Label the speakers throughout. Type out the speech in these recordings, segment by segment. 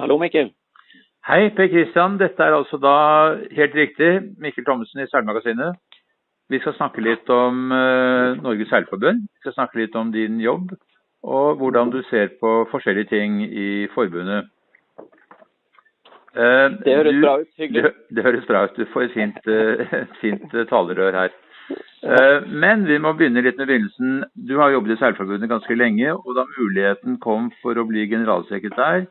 Speaker 1: Hallo, Mikkel.
Speaker 2: Hei, Per Kristian. Dette er altså da helt riktig Mikkel Thommessen i Seilmagasinet. Vi skal snakke litt om uh, Norges Seilforbund. Vi skal snakke litt om din jobb, og hvordan du ser på forskjellige ting i forbundet.
Speaker 1: Uh, det høres du, bra ut. Hyggelig.
Speaker 2: Det, det, høres bra ut. Du får et fint, uh, fint talerør her. Men vi må begynne litt med begynnelsen. Du har jobbet i Seilforbundet ganske lenge, og da muligheten kom for å bli generalsekretær,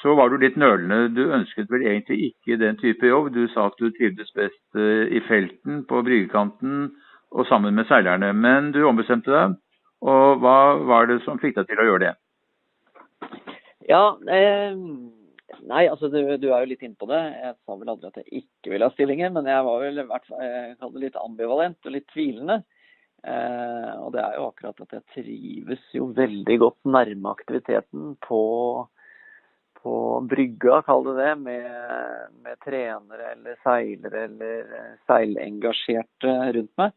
Speaker 2: så var du litt nølende. Du ønsket vel egentlig ikke den type jobb. Du sa at du trivdes best eh, i felten, på bryggekanten og sammen med seilerne. Men du ombestemte deg. Og hva var det som fikk deg til å gjøre det?
Speaker 1: Ja, eh, nei altså du, du, er jo litt inne på det. Jeg sa vel aldri at jeg ikke ville ha stillingen, men jeg var vel hvert fall litt ambivalent og litt tvilende. Eh, og det er jo akkurat at jeg trives jo veldig godt nærme aktiviteten på på brygga, kall det det, med, med trenere eller seilere eller eh, seilengasjerte rundt meg.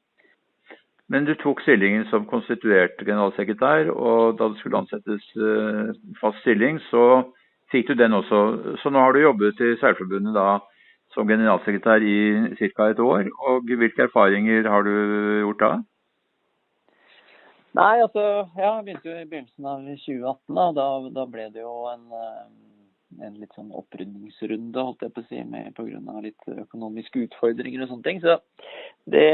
Speaker 2: Men du tok stillingen som konstituert generalsekretær, og da det skulle ansettes uh, fast stilling, så fikk du den også. Så nå har du jobbet i Seilforbundet da som generalsekretær i ca. et år. Og hvilke erfaringer har du gjort da?
Speaker 1: Nei, altså, ja, Jeg begynte jo i begynnelsen av 2018. Da, da, da ble det jo en uh, en litt sånn opprydningsrunde, holdt jeg på å si, med pga. litt økonomiske utfordringer og sånne ting. Så det,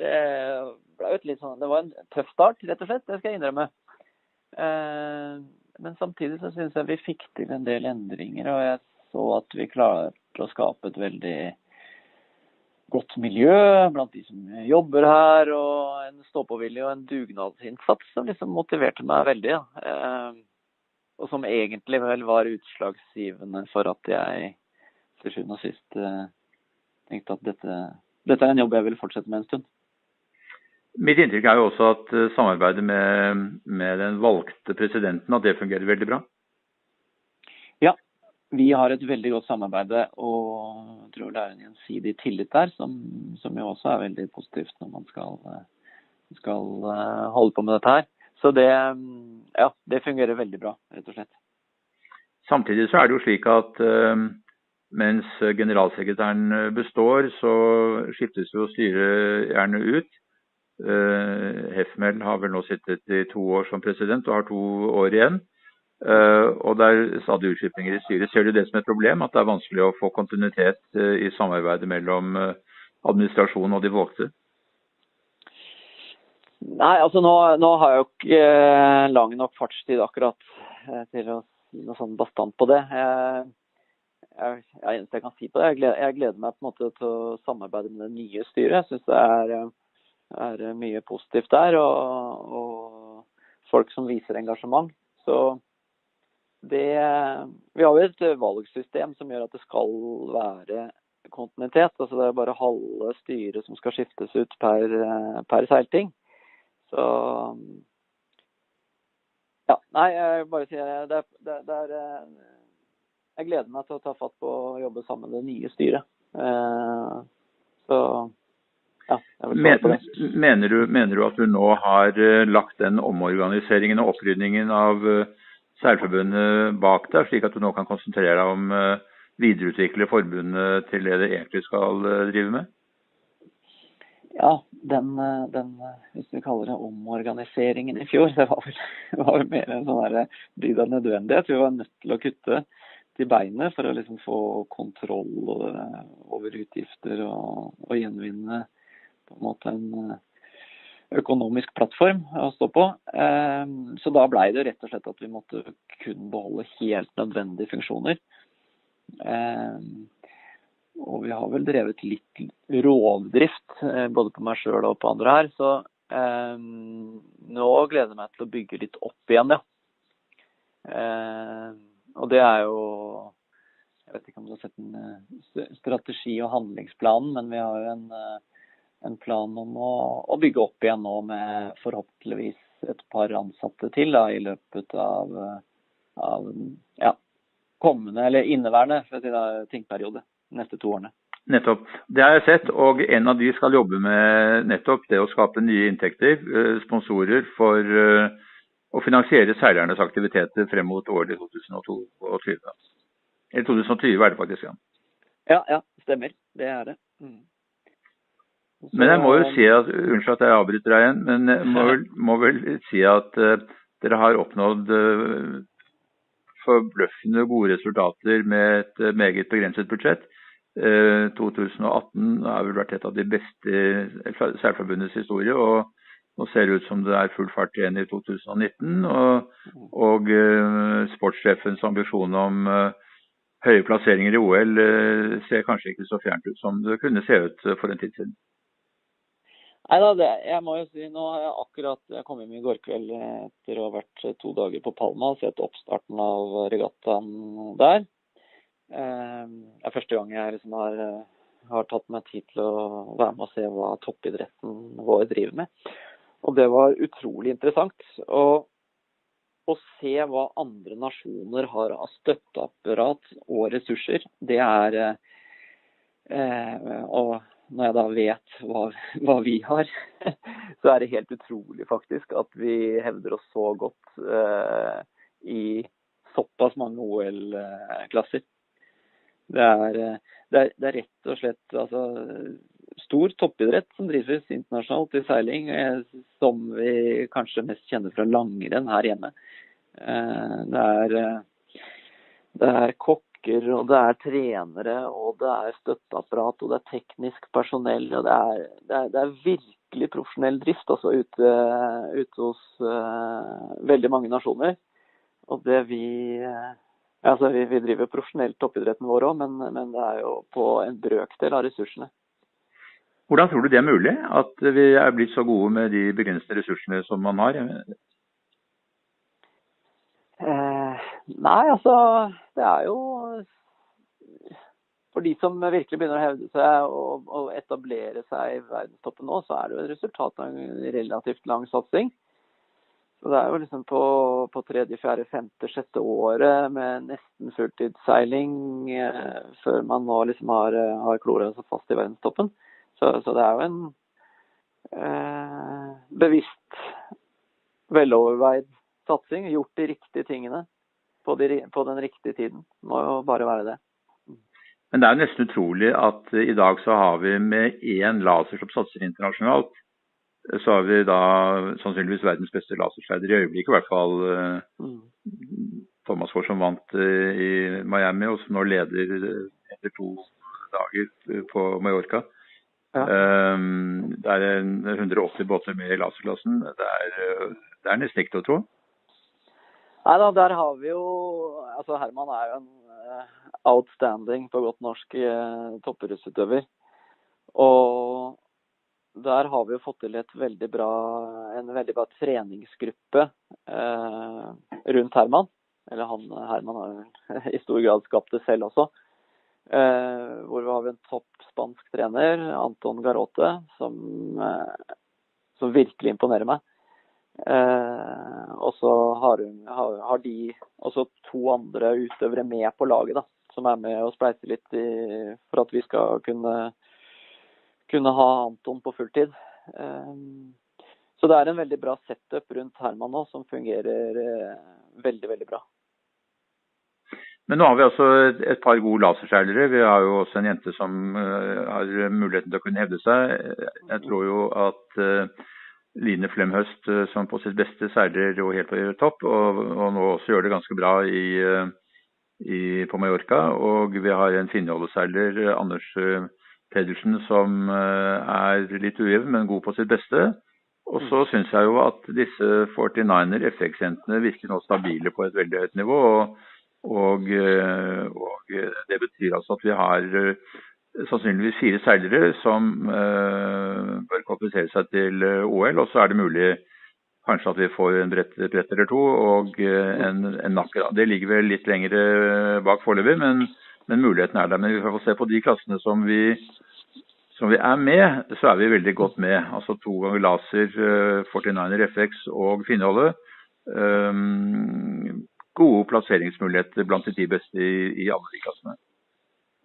Speaker 1: det ble jo et litt sånn Det var en tøff start, rett og slett. Det skal jeg innrømme. Eh, men samtidig så syns jeg vi fikk til en del endringer, og jeg så at vi klarte å skape et veldig godt miljø blant de som jobber her, og en stå-på-vilje og en dugnadsinnsats som liksom motiverte meg veldig. Ja. Eh, og som egentlig vel var utslagsgivende for at jeg til sjuende og sist eh, tenkte at dette, dette, er en jobb jeg vil fortsette med en stund.
Speaker 2: Mitt inntrykk er jo også at eh, samarbeidet med, med den valgte presidenten at det fungerer veldig bra?
Speaker 1: Ja, vi har et veldig godt samarbeid og jeg tror det er en gjensidig tillit der, som, som jo også er veldig positivt når man skal, eh, skal holde på med dette her. Så det, ja, det fungerer veldig bra, rett og slett.
Speaker 2: Samtidig så er det jo slik at uh, mens generalsekretæren består, så skiftes jo styret gjerne ut. Uh, Hefmel har vel nå sittet i to år som president og har to år igjen. Uh, og det er stadig utskipninger i styret. Ser du det som et problem, at det er vanskelig å få kontinuitet i samarbeidet mellom administrasjonen og de valgte?
Speaker 1: Nei, altså nå, nå, har jeg jo ikke eh, lang nok fartstid akkurat eh, til å si noe sånn bastant på det. Jeg, jeg, jeg, jeg kan si på det, jeg gleder, jeg gleder, meg på en måte til å samarbeide med det nye styret. Jeg syns det er, er, mye positivt der, og, og folk som viser engasjement. Så det Vi har jo et valgsystem som gjør at det skal være kontinuitet. Altså det er bare halve styret som skal skiftes ut per, per seilting. Så ja. Nei, jeg bare sier det, det, det er eh, Jeg gleder meg til å ta fatt på å jobbe sammen med det nye styret. Eh, så ja.
Speaker 2: Men, mener, du, mener, du, at du nå har eh, lagt den omorganiseringen og opprydningen av Seilforbundet bak deg, slik at du nå kan konsentrere deg om videreutvikle forbundet til det det egentlig skal drive med?
Speaker 1: Ja, den, eh, den, eh, hvis vi kaller det omorganiseringen i fjor, det var vel, var vel mer en sånn dyd av nødvendighet. Vi var nødt til å kutte til beinet for å liksom få kontroll eh, over utgifter og, og gjenvinne på en måte en økonomisk plattform å stå på. Så da blei det rett og slett at vi måtte kun beholde helt nødvendige funksjoner. Og vi har vel drevet litt rovdrift, eh, både på meg sjøl og på andre her. Så eh, nå gleder jeg meg til å bygge litt opp igjen, ja. Eh, og det er jo Jeg vet ikke om du har sett en uh, strategi- og handlingsplanen, men vi har jo en, uh, en plan om å, å, bygge opp igjen nå med forhåpentligvis et par ansatte til da, i løpet av, av ja, kommende, eller inneværende for neste to årene.
Speaker 2: Nettopp. Det har jeg sett, og en av de skal jobbe med nettopp det å skape nye inntekter. Eh, sponsorer for, å finansiere seilernes aktiviteter frem mot året 2022. Eller 2020 er det faktisk, ja.
Speaker 1: Ja, ja, stemmer. Det er det. Mm.
Speaker 2: Så, men jeg må jo si at, Unnskyld at jeg avbryter deg igjen, men jeg må vel, må vel si at dere har oppnådd forbløffende gode resultater med et meget begrenset budsjett. 2018 har vel vært et av de beste Seilforbundets historie. og nå ser det ut som det er full fart igjen i 2019. Og, og uh, sportssjefens ambisjon om uh, høye plasseringer i OL uh, ser kanskje ikke så fjernt ut som det kunne se ut for en tid siden.
Speaker 1: Nei da, jeg må jo si nå har jeg akkurat jeg kom hjem i går kveld etter å ha vært to dager på Palma og sett oppstarten av regattaen der. Det er første gang jeg liksom har, har tatt meg tid til å være med og se hva toppidretten vår driver med. Og det var utrolig interessant. Og å se hva andre nasjoner har av støtteapparat og ressurser, det er eh, Og når jeg da vet hva, hva, vi har, så er det helt utrolig faktisk at vi hevder oss så godt eh, i såpass mange OL-klasser. Det er, det, er, det er, rett og slett altså, stor toppidrett som drives internasjonalt i seiling, eh, som vi kanskje mest kjenner fra langrenn her hjemme. Eh, det er, eh, det er kokker, og det er trenere, og det er støtteapparat, og det er teknisk personell. og Det er, det er, det er virkelig profesjonell drift altså, ute, ute hos uh, veldig mange nasjoner. Og det vi Altså, vi, vi driver profesjonelt toppidretten vår òg, men, men, det er jo på en brøkdel av ressursene.
Speaker 2: Hvordan tror du det er mulig, at vi er blitt så gode med de begrensede ressursene som man har?
Speaker 1: Eh, nei, altså Det er jo For de som virkelig begynner å hevde seg og, og etablere seg i verdenstoppen nå, så er det jo et resultat av en relativt lang satsing. Så Det er jo liksom på, på tredje, fjerde, femte, sjette året med nesten fulltidsseiling eh, før man nå liksom har, har klora seg fast i verdenstoppen. Så, så det er jo en eh, bevisst, veloverveid satsing. Gjort de riktige tingene på, de, på den riktige tiden. Må jo bare være det.
Speaker 2: Men det er jo nesten utrolig at i dag så har vi med én laser som satser internasjonalt, så har vi da sannsynligvis verdens beste laserskeider i øyeblikket, i hvert fall. Mm. Thomas Ford som vant i Miami, og som nå leder etter to dager på Mallorca. Ja. Um, det er 180 båter med i laserklassen. Det er, det er nesten ikke til å tro.
Speaker 1: Nei da, der har vi jo Altså Herman er jo en outstanding, på godt norsk, toppidrettsutøver. Og der har vi jo fått til veldig bra, en veldig bra treningsgruppe eh, rundt Herman. Eller han, Herman har i stor grad skapt det selv også. Eh, hvor vi har en topp spansk trener, Anton Garote, som, eh, som virkelig imponerer meg. Eh, og så har, har, har, de også to andre utøvere med på laget, da, som er med og spleiser litt i, for at vi skal kunne, kunne ha Anton på fulltid. Eh, så det er en veldig bra setup rundt Herman nå, som fungerer eh, veldig, veldig bra.
Speaker 2: Men nå har vi også et par gode laserseilere. Vi har jo også en jente som uh, har muligheten til å kunne hevde seg. Jeg tror jo at Line Flemhøst, som på sitt beste seiler jo helt på topp, og, og, nå også gjør det ganske bra i, i, på Mallorca. Og vi har en finjolleseiler, Anders Pedersen, som er litt ujevn, men god på sitt beste. Og så syns jeg jo at disse 49er FX-jentene virker nå stabile på et veldig høyt nivå. og og, eh, og, det betyr altså at vi har eh, sannsynligvis fire seilere som uh, bør kvalifisere seg til OL. Og så er det mulig kanskje at vi får en brett, brett eller to og en, en nakke. Det ligger vel litt lenger bak foreløpig, men, men, muligheten er der. Men vi får se på de klassene som vi, som vi er med, så er vi veldig godt med. Altså to ganger laser, 49er FX og Finnholdet. Um, gode plasseringsmuligheter blant de ti beste i, i alle de klassene.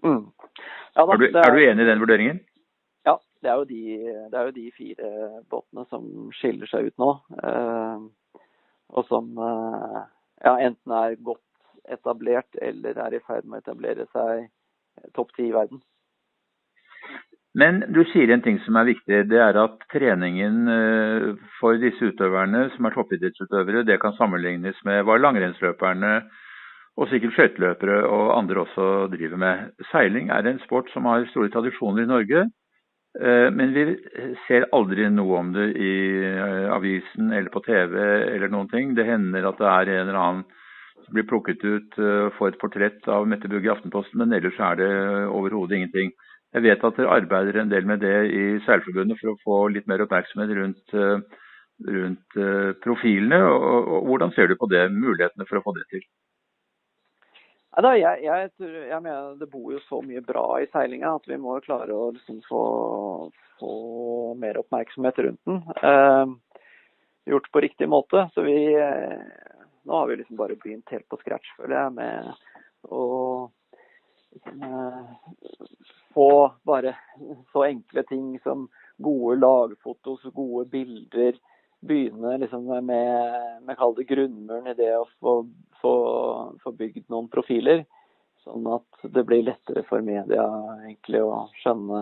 Speaker 2: Mm. Ja, da, er, du, er, du, enig i den vurderingen?
Speaker 1: Ja, det er, de, det er, jo de, fire båtene som skiller seg ut nå. Uh, og som ja, enten er godt etablert eller er i ferd med å etablere seg topp ti i verden.
Speaker 2: Men du sier en ting som er viktig. Det er at treningen for disse utøverne, som er toppidrettsutøvere, det kan sammenlignes med hva langrennsløperne og sikkert skøyteløpere og andre også driver med. Seiling er en sport som har store tradisjoner i Norge. Eh, men vi ser aldri noe om det i eh, avisen eller på TV eller noen ting. Det hender at det er en eller annen som blir plukket ut og for et portrett av Mette Bugge i Aftenposten, men ellers er det overhodet ingenting. Jeg vet at dere arbeider en del med det i Seilforbundet for å få litt mer oppmerksomhet rundt, rundt profilene. Og, og hvordan ser du på det, mulighetene for å få det til?
Speaker 1: Da, jeg, jeg, jeg, mener Det bor jo så mye bra i seilinga at vi må klare å liksom få, få, mer oppmerksomhet rundt den. Eh, gjort på riktig måte. Så vi eh, Nå har vi liksom bare begynt helt på scratch, føler jeg, med å eh, få bare så enkle ting som gode lagfotos, gode bilder begynne liksom med, med kall det grunnmuren i det å få, få, få, bygd noen profiler. Sånn at det blir lettere for media egentlig å skjønne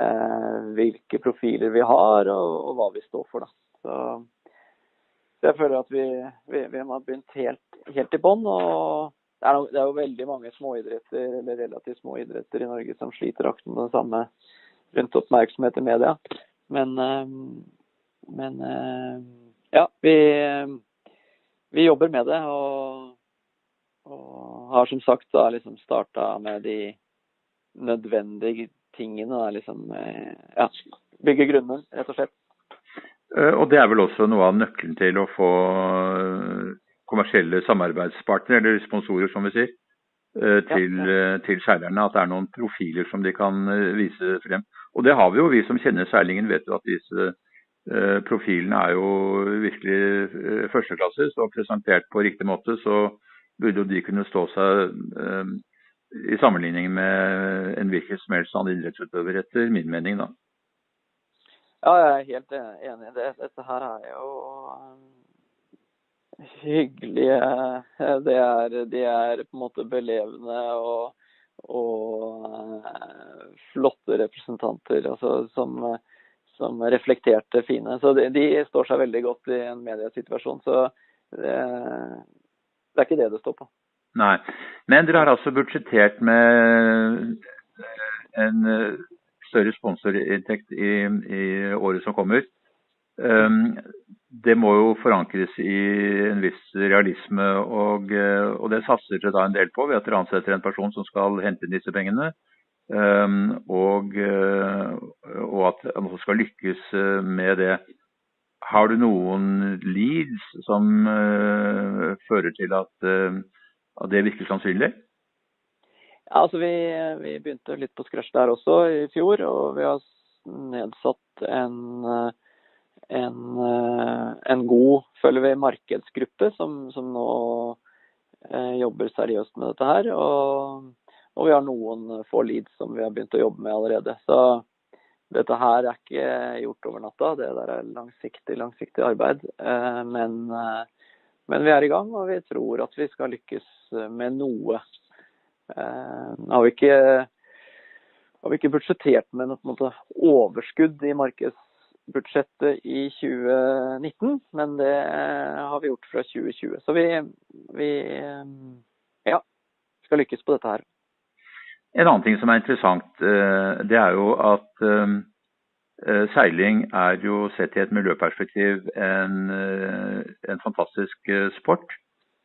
Speaker 1: eh, hvilke profiler vi har og, og, hva vi står for. Da. Så, jeg føler at vi, vi, vi har begynt helt, helt i bånn. Det er, det er, jo veldig mange småidretter eller relativt små idretter i Norge som sliter akkurat med det samme rundt oppmerksomhet i media. Men eh, men eh, ja, vi, vi jobber med det. Og, og har som sagt da liksom starta med de nødvendige tingene. Da, liksom, eh, ja, bygge grunner, rett og slett.
Speaker 2: Eh, og det er vel også noe av nøkkelen til å få kommersielle samarbeidspartnere, eller sponsorer som vi sier, til, ja, til seilerne. At det er noen profiler som de kan vise frem. Og det har vi jo, vi som kjenner seilingen vet jo at disse profilene er jo virkelig eh, førsteklasses og presentert på riktig måte, så burde jo de kunne stå seg eh, i sammenligning med en hvilken som helst annen idrettsutøver, etter min mening. da.
Speaker 1: Ja, jeg er helt enig i det. Dette her er jo hyggelige De er, de er på en måte belevende og, og flotte representanter altså, som som reflekterte fine. Så de, de, står seg veldig godt i en mediesituasjon. Så det, det, er ikke det det står på.
Speaker 2: Nei. Men dere har altså budsjettert med en større sponsorinntekt i, i året som kommer. Um, det må jo forankres i en viss realisme, og, og det satser dere da en del på ved at dere ansetter en person som skal hente inn disse pengene. Ehm, og, eh, og at man skal lykkes eh, med det. Har du noen leads som fører til at, at, det virker sannsynlig?
Speaker 1: Ja, altså vi, vi, begynte litt på scratch der også i fjor. Og vi har nedsatt en, en, en god føler vi, markedsgruppe som, som nå uh, jobber seriøst med dette her. Og og vi har noen eh, få leads som vi har begynt å jobbe med allerede. Så dette her er ikke gjort over natta. Det der er langsiktig, langsiktig arbeid. Eh, men, eh, men, vi er i gang, og vi tror at vi skal lykkes med noe. Har vi ikke, har vi ikke budsjettert med noe overskudd i markedsbudsjettet i 2019, men det har vi gjort fra 2020. Så vi, vi ja, skal lykkes på dette her.
Speaker 2: En annen ting som er interessant, eh, det er jo at eh, eh, seiling er jo sett i et miljøperspektiv en, en fantastisk sport.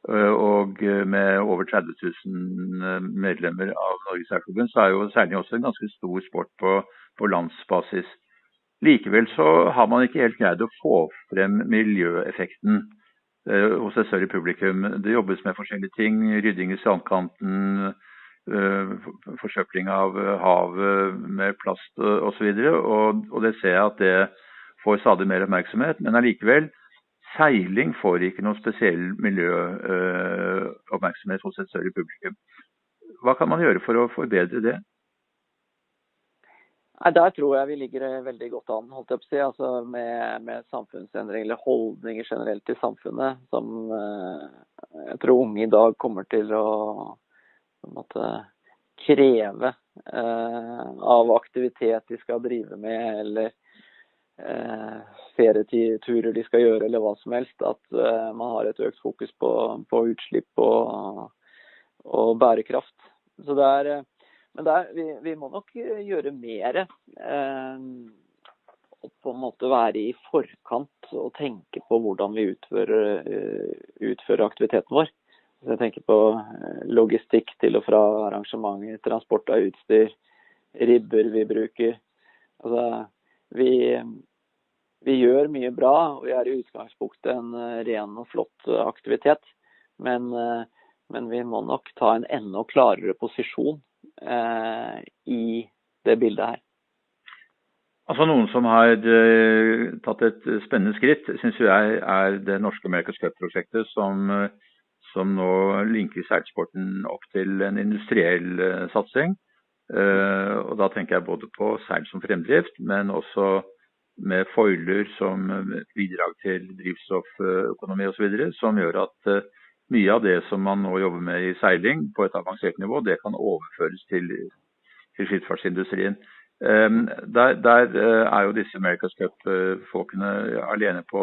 Speaker 2: Og med over 30 000 medlemmer av Norges Seilforbund, så er jo seiling også en ganske stor sport på, på landsbasis. Likevel så har man ikke helt greid å få frem miljøeffekten hos et større publikum. Det jobbes med forskjellige ting. Rydding i strandkanten, Eh, forsøpling av eh, havet med plast osv. Og, og, og det ser jeg at det får stadig mer oppmerksomhet. Men allikevel, seiling får ikke noe spesiell miljøoppmerksomhet hos et større publikum. Hva kan man gjøre for å forbedre det?
Speaker 1: Nei, Der tror jeg vi ligger veldig godt an, holdt jeg på å si. Altså med, med samfunnsendringer eller holdninger generelt i samfunnet som eh, jeg tror unge i dag kommer til å måte, kreve eh, av aktivitet de skal drive med, eller eh, ferieturer de skal gjøre, eller hva som helst. At eh, man har et økt fokus på, på utslipp og, og bærekraft. Så det er eh, men der, vi, vi, må nok eh, gjøre mer. Eh, og på en måte være i forkant og tenke på hvordan vi utfører, uh, utfører aktiviteten vår. Så jeg tenker på eh, logistikk til og fra arrangementer, transport av utstyr, ribber vi bruker. Altså, vi, vi gjør mye bra, og vi er i utgangspunktet en ren og flott aktivitet. Men, men vi må nok ta en enda klarere posisjon eh, i det bildet her.
Speaker 2: Altså Noen som har uh, tatt et spennende skritt, syns jeg er det norske America's Cup-prosjektet, som, uh, som, nå linker seilsporten opp til en industriell uh, satsing. og Da tenker jeg både på seil som fremdrift, men også med foiler som bidrag til drivstofføkonomi osv., som gjør at mye av det som man nå jobber med i seiling på et avansert nivå, det kan overføres til, til skipsfartsindustrien. Um, der, der uh, er jo disse America's Cup-folkene alene på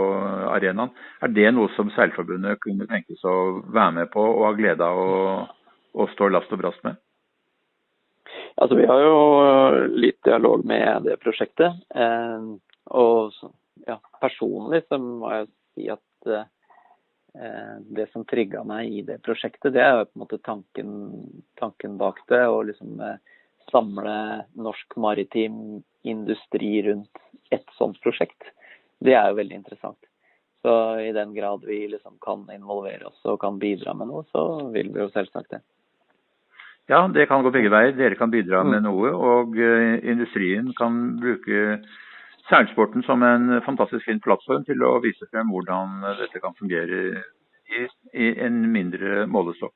Speaker 2: arenaen. Er det noe som Seilforbundet kunne tenkes å være med på og ha glede av å, å stå last og brast med?
Speaker 1: Altså, vi har jo litt dialog med det prosjektet. Um, og ja, personlig så må jeg si at Eh, det som trigga meg i det prosjektet, det er jo på en måte tanken, tanken bak det. Å liksom eh, samle norsk maritim industri rundt et sånt prosjekt. Det er jo veldig interessant. Så i den grad vi liksom kan involvere oss og kan bidra med noe, så vil vi jo selvsagt det.
Speaker 2: Ja, det kan gå begge veier. Dere kan bidra med mm. noe, og eh, industrien kan bruke seilsporten som en fantastisk fin plattform til å vise frem hvordan dette kan fungere i, i en mindre målestokk.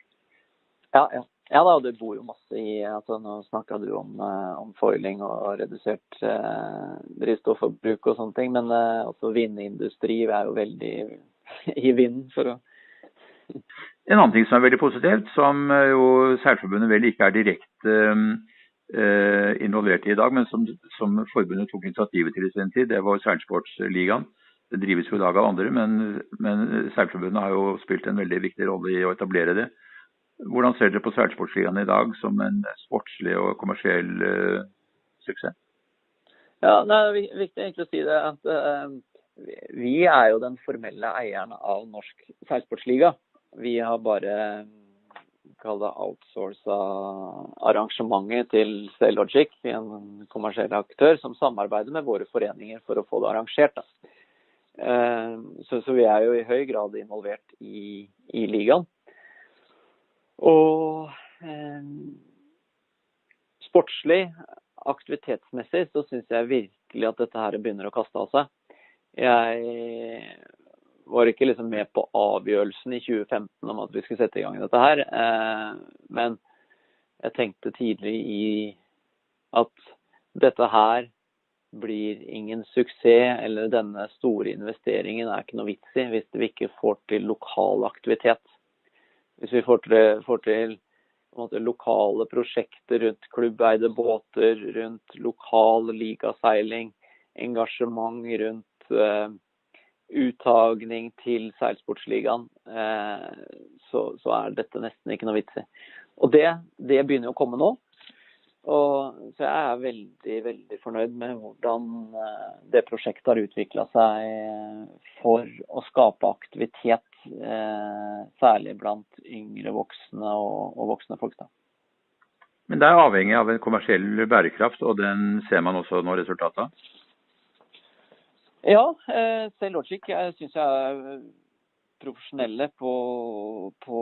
Speaker 1: Ja, ja. ja da, det bor jo masse i altså Nå snakka du om, eh, om, foiling og redusert eh, drivstofforbruk og sånne ting, men eh, også vindindustri er jo veldig i vinden for å
Speaker 2: En annen ting som er veldig positivt, som jo Seilforbundet vel ikke er direkte Eh, involvert i i dag, men som, som, forbundet tok initiativet til i sin tid, det var Seilsportsligaen. Det drives jo i dag av andre, men, men Seilforbundet har jo spilt en veldig viktig rolle i å etablere det. Hvordan ser dere på Seilsportsligaen i dag som en sportslig og kommersiell uh, suksess?
Speaker 1: Ja, Det er viktig egentlig å si det at uh, vi er jo den formelle eieren av Norsk seilsportsliga. Vi har bare kall det outsourca arrangementet til Cellogic, en kommersiell aktør som samarbeider med våre foreninger for å få det arrangert. Eh, så, så, vi er jo i høy grad involvert i, i ligaen. Og eh, sportslig, aktivitetsmessig, så syns jeg virkelig at dette her begynner å kaste av seg. Jeg var ikke liksom med på avgjørelsen i 2015 om at vi skulle sette i gang dette her. Eh, men jeg tenkte tidlig i at dette her blir ingen suksess, eller denne store investeringen er ikke noe vits i hvis vi ikke får til lokal aktivitet. Hvis vi får til, får til måte, lokale prosjekter rundt klubbeide båter, rundt lokal ligaseiling, engasjement rundt eh, uttagning til seilsportsligaen, eh, så, så, er dette nesten ikke noe vits i. Og det, det, begynner å komme nå. Og, så jeg er veldig, veldig fornøyd med hvordan eh, det prosjektet har utvikla seg for å skape aktivitet, eh, særlig blant yngre voksne og, og voksne folk. da.
Speaker 2: Men det er avhengig av en kommersiell bærekraft, og den ser man også nå resultatet av?
Speaker 1: Ja, selv Logic syns jeg er eh, profesjonelle på, på,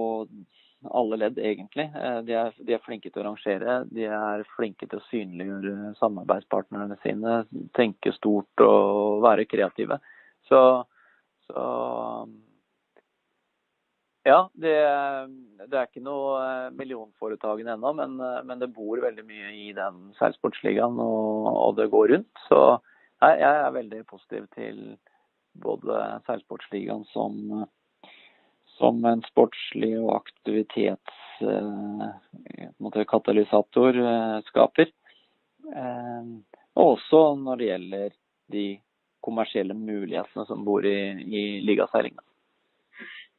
Speaker 1: alle ledd, egentlig. Eh, de er, de er, flinke til å rangere. De er flinke til å synliggjøre samarbeidspartnerne sine. Tenke stort og være kreative. Så, så Ja, det, det, er ikke noe eh, millionforetagende ennå, men, eh, men, det bor veldig mye i den seilsportsligaen, og, og, det går rundt. Så jeg, jeg, er veldig positiv til både seilsportsligaen som, som en sportslig og aktivitetskatalysator eh, skaper. Og også når det gjelder de kommersielle mulighetene som bor i, i ligaseilingene.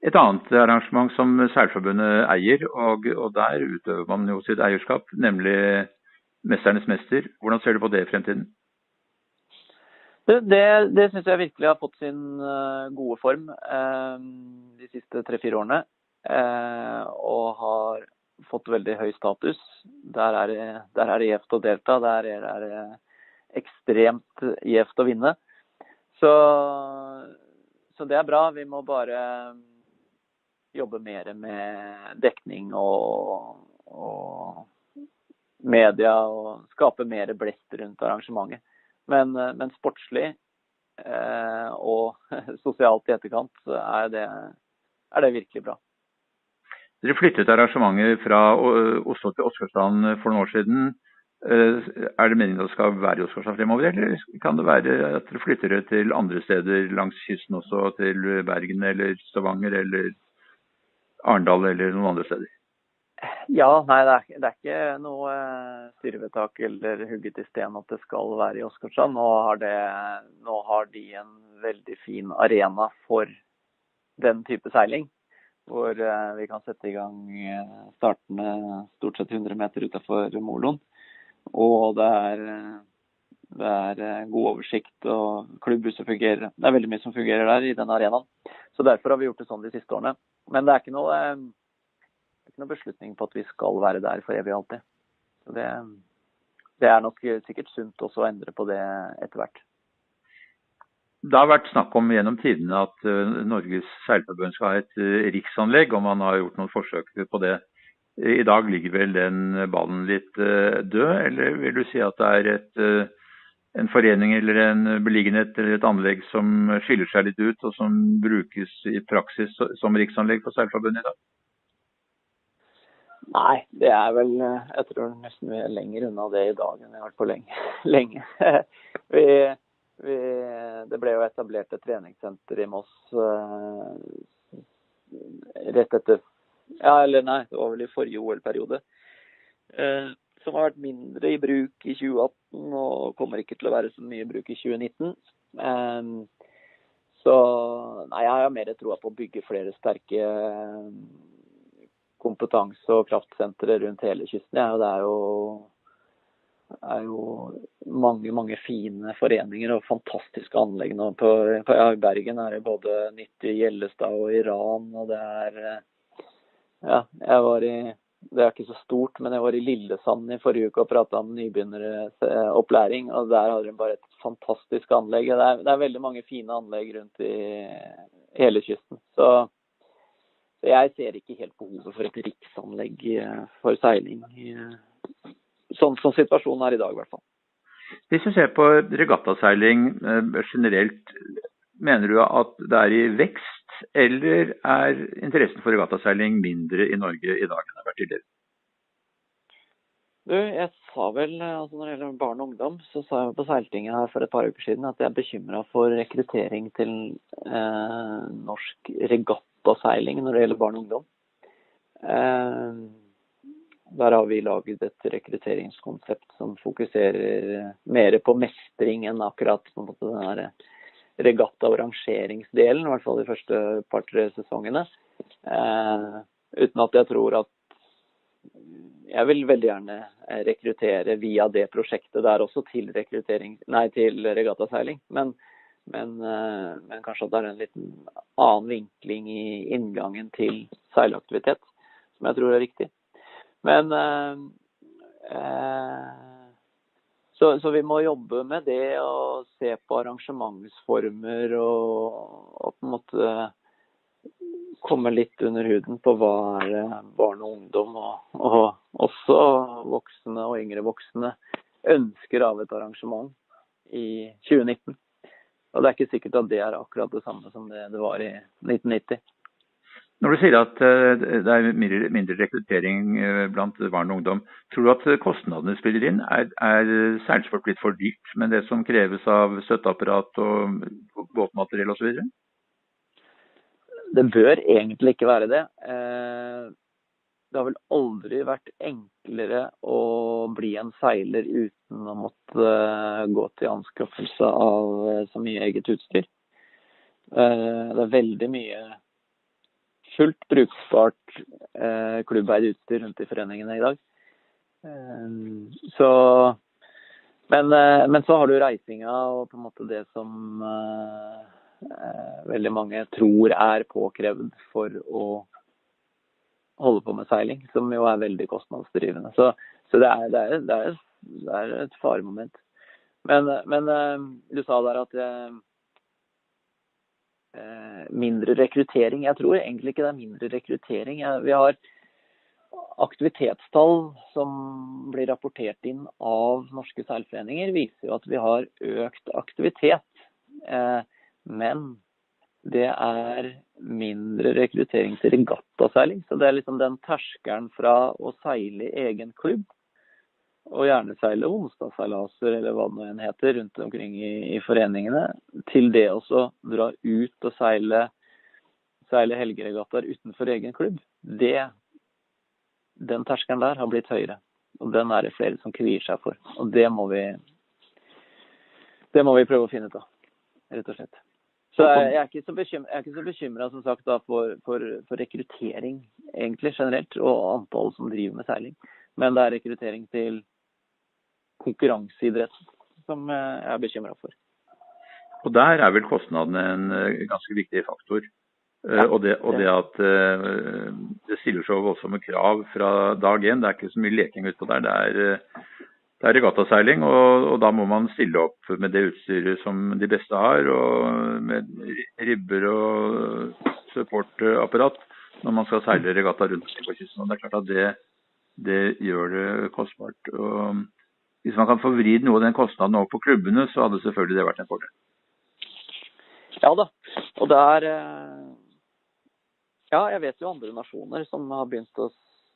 Speaker 2: Et annet arrangement som Seilforbundet eier, og, og, der utøver man jo sitt eierskap, nemlig Mesternes mester. Hvordan ser du på det i fremtiden?
Speaker 1: Det, det, syns jeg virkelig har fått sin uh, gode form uh, de siste tre-fire årene. Uh, og har fått veldig høy status. Er, der er det gjevt å delta. Der er det ekstremt gjevt å vinne. Så, så det er bra. Vi må bare jobbe mer med dekning og, og, media og skape mer blest rundt arrangementet. Men, men sportslig eh, og sosialt i etterkant er det, er det virkelig bra.
Speaker 2: Dere flyttet arrangementet fra Oslo til Åsgårdstrand for noen år siden. Eh, er det meningen at det skal være i Åsgårdstrand fremover, eller kan det være at dere flytter det til andre steder langs kysten også, til Bergen eller Stavanger eller Arendal eller noen andre steder?
Speaker 1: Ja, nei det er, det er ikke noe eh, styrevedtak eller hugget i sten at det skal være i Åsgårdstrand. Nå, nå, har de en veldig fin arena for den type seiling. Hvor eh, vi kan sette i gang startende startene stort sett 100 meter utenfor moloen. Og det er, det er god oversikt og klubbhuset fungerer. Det er veldig mye som fungerer der i den arenaen. Så derfor har vi gjort det sånn de siste årene. Men det er ikke noe, eh, ikke noen beslutning på at vi skal være der for evig og alltid. Så det, det er nok sikkert sunt også å endre på det etter hvert.
Speaker 2: Det har vært snakk om gjennom tidene at uh, Norges seilforbund skal ha et uh, riksanlegg, og man har gjort noen forsøk på det. I dag ligger vel den ballen litt uh, død, eller vil du si at det er et en forening eller en beliggenhet eller et anlegg som skiller seg litt ut, og som brukes i praksis som riksanlegg for Seilforbundet i dag?
Speaker 1: Nei, det er vel Jeg tror nesten vi er lenger unna det i dag enn vi har vært på lenge. lenge. vi, vi, det ble jo etablert et treningssenter i Moss uh, rett etter Ja, eller nei, det var vel i forrige OL-periode. Uh, som har vært mindre i bruk i 2018 og kommer ikke til å være så mye i bruk i 2019. Um, så nei, jeg har mer troa på å bygge flere sterke kompetanse- og kraftsentre rundt hele kysten. Ja, det er jo, er jo mange mange fine foreninger og fantastiske anlegg nå. På, på ja, Bergen er det både nytt i Gjellestad og Iran, og det er Ja, jeg var i det er ikke så stort, men jeg var i Lillesand i forrige uke og prata om nybegynneropplæring. og Der hadde de bare et fantastisk anlegg. Det er, det er, veldig mange fine anlegg rundt i hele kysten. Så, så jeg ser ikke helt behovet for et riksanlegg eh, for seiling. Sånn som situasjonen er i dag, i hvert fall.
Speaker 2: Hvis du ser på regattaseiling eh, generelt, mener du at det er i vekst eller er interessen for regattaseiling mindre i Norge i dag enn det har vært tidligere?
Speaker 1: Du, jeg sa vel, altså Når det gjelder barn og ungdom, så sa jeg på Seiltinget her for et par uker siden at jeg er bekymra for rekruttering til eh, norsk regattaseiling når det gjelder barn og ungdom. Eh, der har vi laget et rekrutteringskonsept som fokuserer mer på mestring enn akkurat på en måte, den regatta- og rangeringsdelen, i hvert fall de første par-tre sesongene. Eh, uten at jeg tror at Jeg vil veldig gjerne rekruttere via det prosjektet der også til, til regattaseiling. Men, men, eh, men, kanskje at det er en liten annen vinkling i inngangen til seilaktivitet, som jeg tror er viktig. Men eh, eh så, så, vi må jobbe med det og se på arrangementsformer og, og, på en måte komme litt under huden på hva er barn og ungdom, og, og også voksne og yngre voksne, ønsker av et arrangement i 2019. Og det er ikke sikkert at det er akkurat det samme som det det var i 1990.
Speaker 2: Når du sier at det er mindre rekruttering blant barn og ungdom, tror du at kostnadene spiller inn? Er, er seilsport blitt for dyrt med det som kreves av støtteapparat og båtmateriell osv.?
Speaker 1: Det bør egentlig ikke være det det har vel aldri vært enklere å bli en seiler uten å måtte eh, gå til anskaffelse av eh, så mye eget utstyr. Eh, det er veldig mye fullt brukbart klubbeid utstyr rundt i foreningene i dag. Så men, men, så har du reisinga og på en måte det som veldig mange tror er påkrevd for å holde på med seiling, som jo er veldig kostnadsdrivende. Så, så det, er, det, er, det, er, det, er, et faremoment. Men, men, eh, du sa der at eh, eh, mindre rekruttering. Jeg tror egentlig ikke det er mindre rekruttering. Vi har aktivitetstall som blir rapportert inn av norske seilforeninger, viser jo at vi har økt aktivitet. Men det er mindre rekruttering til regattaseiling. Så det er liksom den terskelen fra å seile i egen klubb, og gjerne seile onsdagsseilaser eller hva det nå heter rundt omkring i, i, foreningene, til det også dra ut og seile, seile helgeregattaer utenfor egen klubb, det, den terskelen der har blitt høyere. Og den er det flere som kvier seg for. Og det må vi, det må vi prøve å finne ut av, rett og slett. Så jeg, jeg er ikke så bekymra som sagt da, for, for, for, rekruttering egentlig generelt, og antall som driver med seiling. Men det er rekruttering til konkurranseidrett som jeg er bekymra for.
Speaker 2: Og Der er vel kostnadene en eh, ganske viktig faktor. Eh, ja, og, det, og det, at det stiller så voldsomme krav fra dag én. Det er ikke så mye leking utpå der. Det er det er regattaseiling, og, og, da må man stille opp med det utstyret som de beste har. og Med ribber og supportapparat når man skal seile regatta rundt på kysten. og Det er klart at det, det gjør det kostbart. Og hvis man kan få vridd noe av den kostnaden over på klubbene, så hadde selvfølgelig det vært en fordel.
Speaker 1: Ja da. Og det er eh, Ja, jeg vet jo andre nasjoner som har begynt å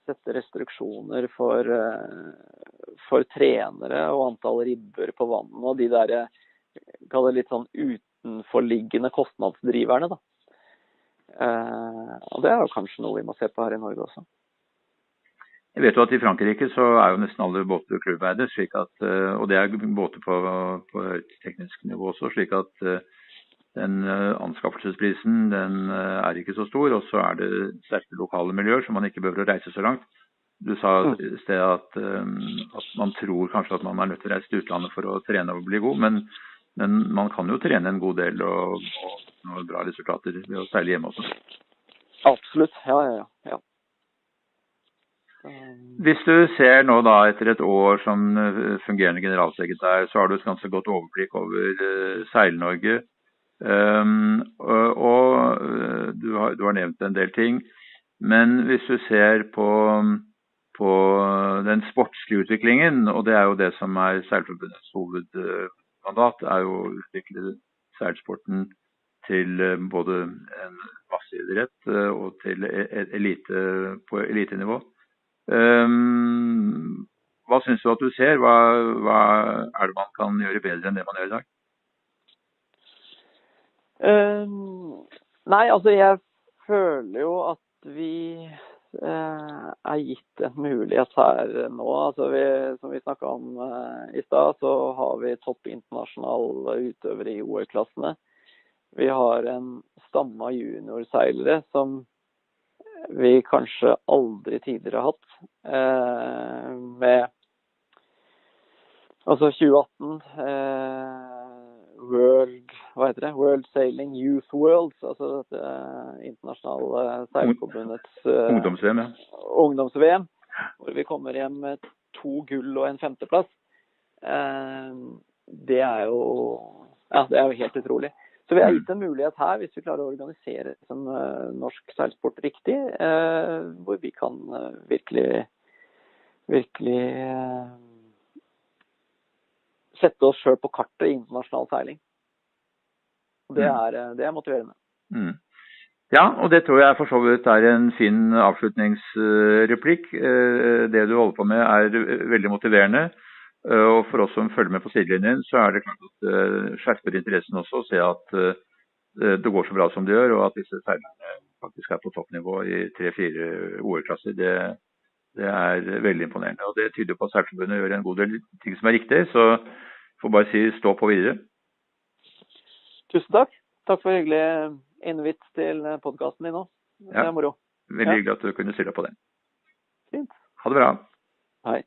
Speaker 1: sette restriksjoner for, eh, for trenere og antall ribber på vannet og de der kall det litt sånn utenforliggende kostnadsdriverne. da. Eh, og Det er jo kanskje noe vi må se på her i Norge også.
Speaker 2: Jeg vet jo at I Frankrike så er jo nesten alle båter klubbeide, eh, og det er båter på, på høyt teknisk nivå også. slik at eh, den eh, anskaffelsesprisen den eh, er ikke så stor, og så er det sterke lokale miljøer, så man ikke behøver å reise så langt. Du sa mm. i sted at, eh, at, man tror kanskje at man er nødt til å reise til utlandet for å trene og bli god, men, men man kan jo trene en god del og, få bra resultater ved å seile hjemme også.
Speaker 1: Absolutt. Ja, ja, ja.
Speaker 2: Hvis du ser nå da etter et år som fungerende generalsekretær, så har du et ganske godt overblikk over Seil-Norge. Um, og, og eh, du, har, du, har, nevnt en del ting. Men hvis du ser på, på, den sportslige utviklingen, og det er jo det som er Seilforbundets hovedmandat, er jo å utvikle seilsporten til eh, både en masseidrett eh, og til e, e, elite på elitenivå. Um, hva syns du at du ser? Hva, hva er det man kan gjøre bedre enn det man gjør i dag?
Speaker 1: Um, nei, altså jeg føler jo at vi er gitt en mulighet her nå. Altså vi, som vi snakka om uh, i stad, så har vi topp internasjonale utøvere i OL-klassene. Vi har en stamme av juniorseilere som vi kanskje aldri tidligere har hatt. Eh, med altså 2018 World hva heter det? World Sailing Youth Worlds, altså dette eh, internasjonale seilforbundets
Speaker 2: uh, ungdoms-VM. Ja.
Speaker 1: Ungdoms-VM, hvor vi kommer hjem med to gull og en femteplass. Uh, det er jo ja, det er jo helt utrolig. Så vi har gitt en mulighet her, hvis vi klarer å organisere som norsk seilsport riktig, hvor vi kan virkelig, virkelig sette oss sjøl på kartet i internasjonal seiling. Det mm. er, det er motiverende.
Speaker 2: Mm. Ja, og det tror jeg for så vidt er en fin avslutningsreplikk. Eh, det du holder på med er veldig motiverende. Eh, og for oss som følger med på sidelinjen, så er det klart at det skjerper interessen også å se at det går så bra som det gjør, og at disse seilerne faktisk er på toppnivå i tre-fire OL-klasser. Det, det, er veldig imponerende. Og det tyder på at Seilforbundet gjør en god del ting som er riktig. Så jeg får bare si stå på videre.
Speaker 1: Tusen takk. Takk for hyggelig invitt til podkasten din òg. Det er moro.
Speaker 2: Veldig hyggelig at du kunne stille opp på det.
Speaker 1: Fint.
Speaker 2: Ha det bra.
Speaker 1: Hei.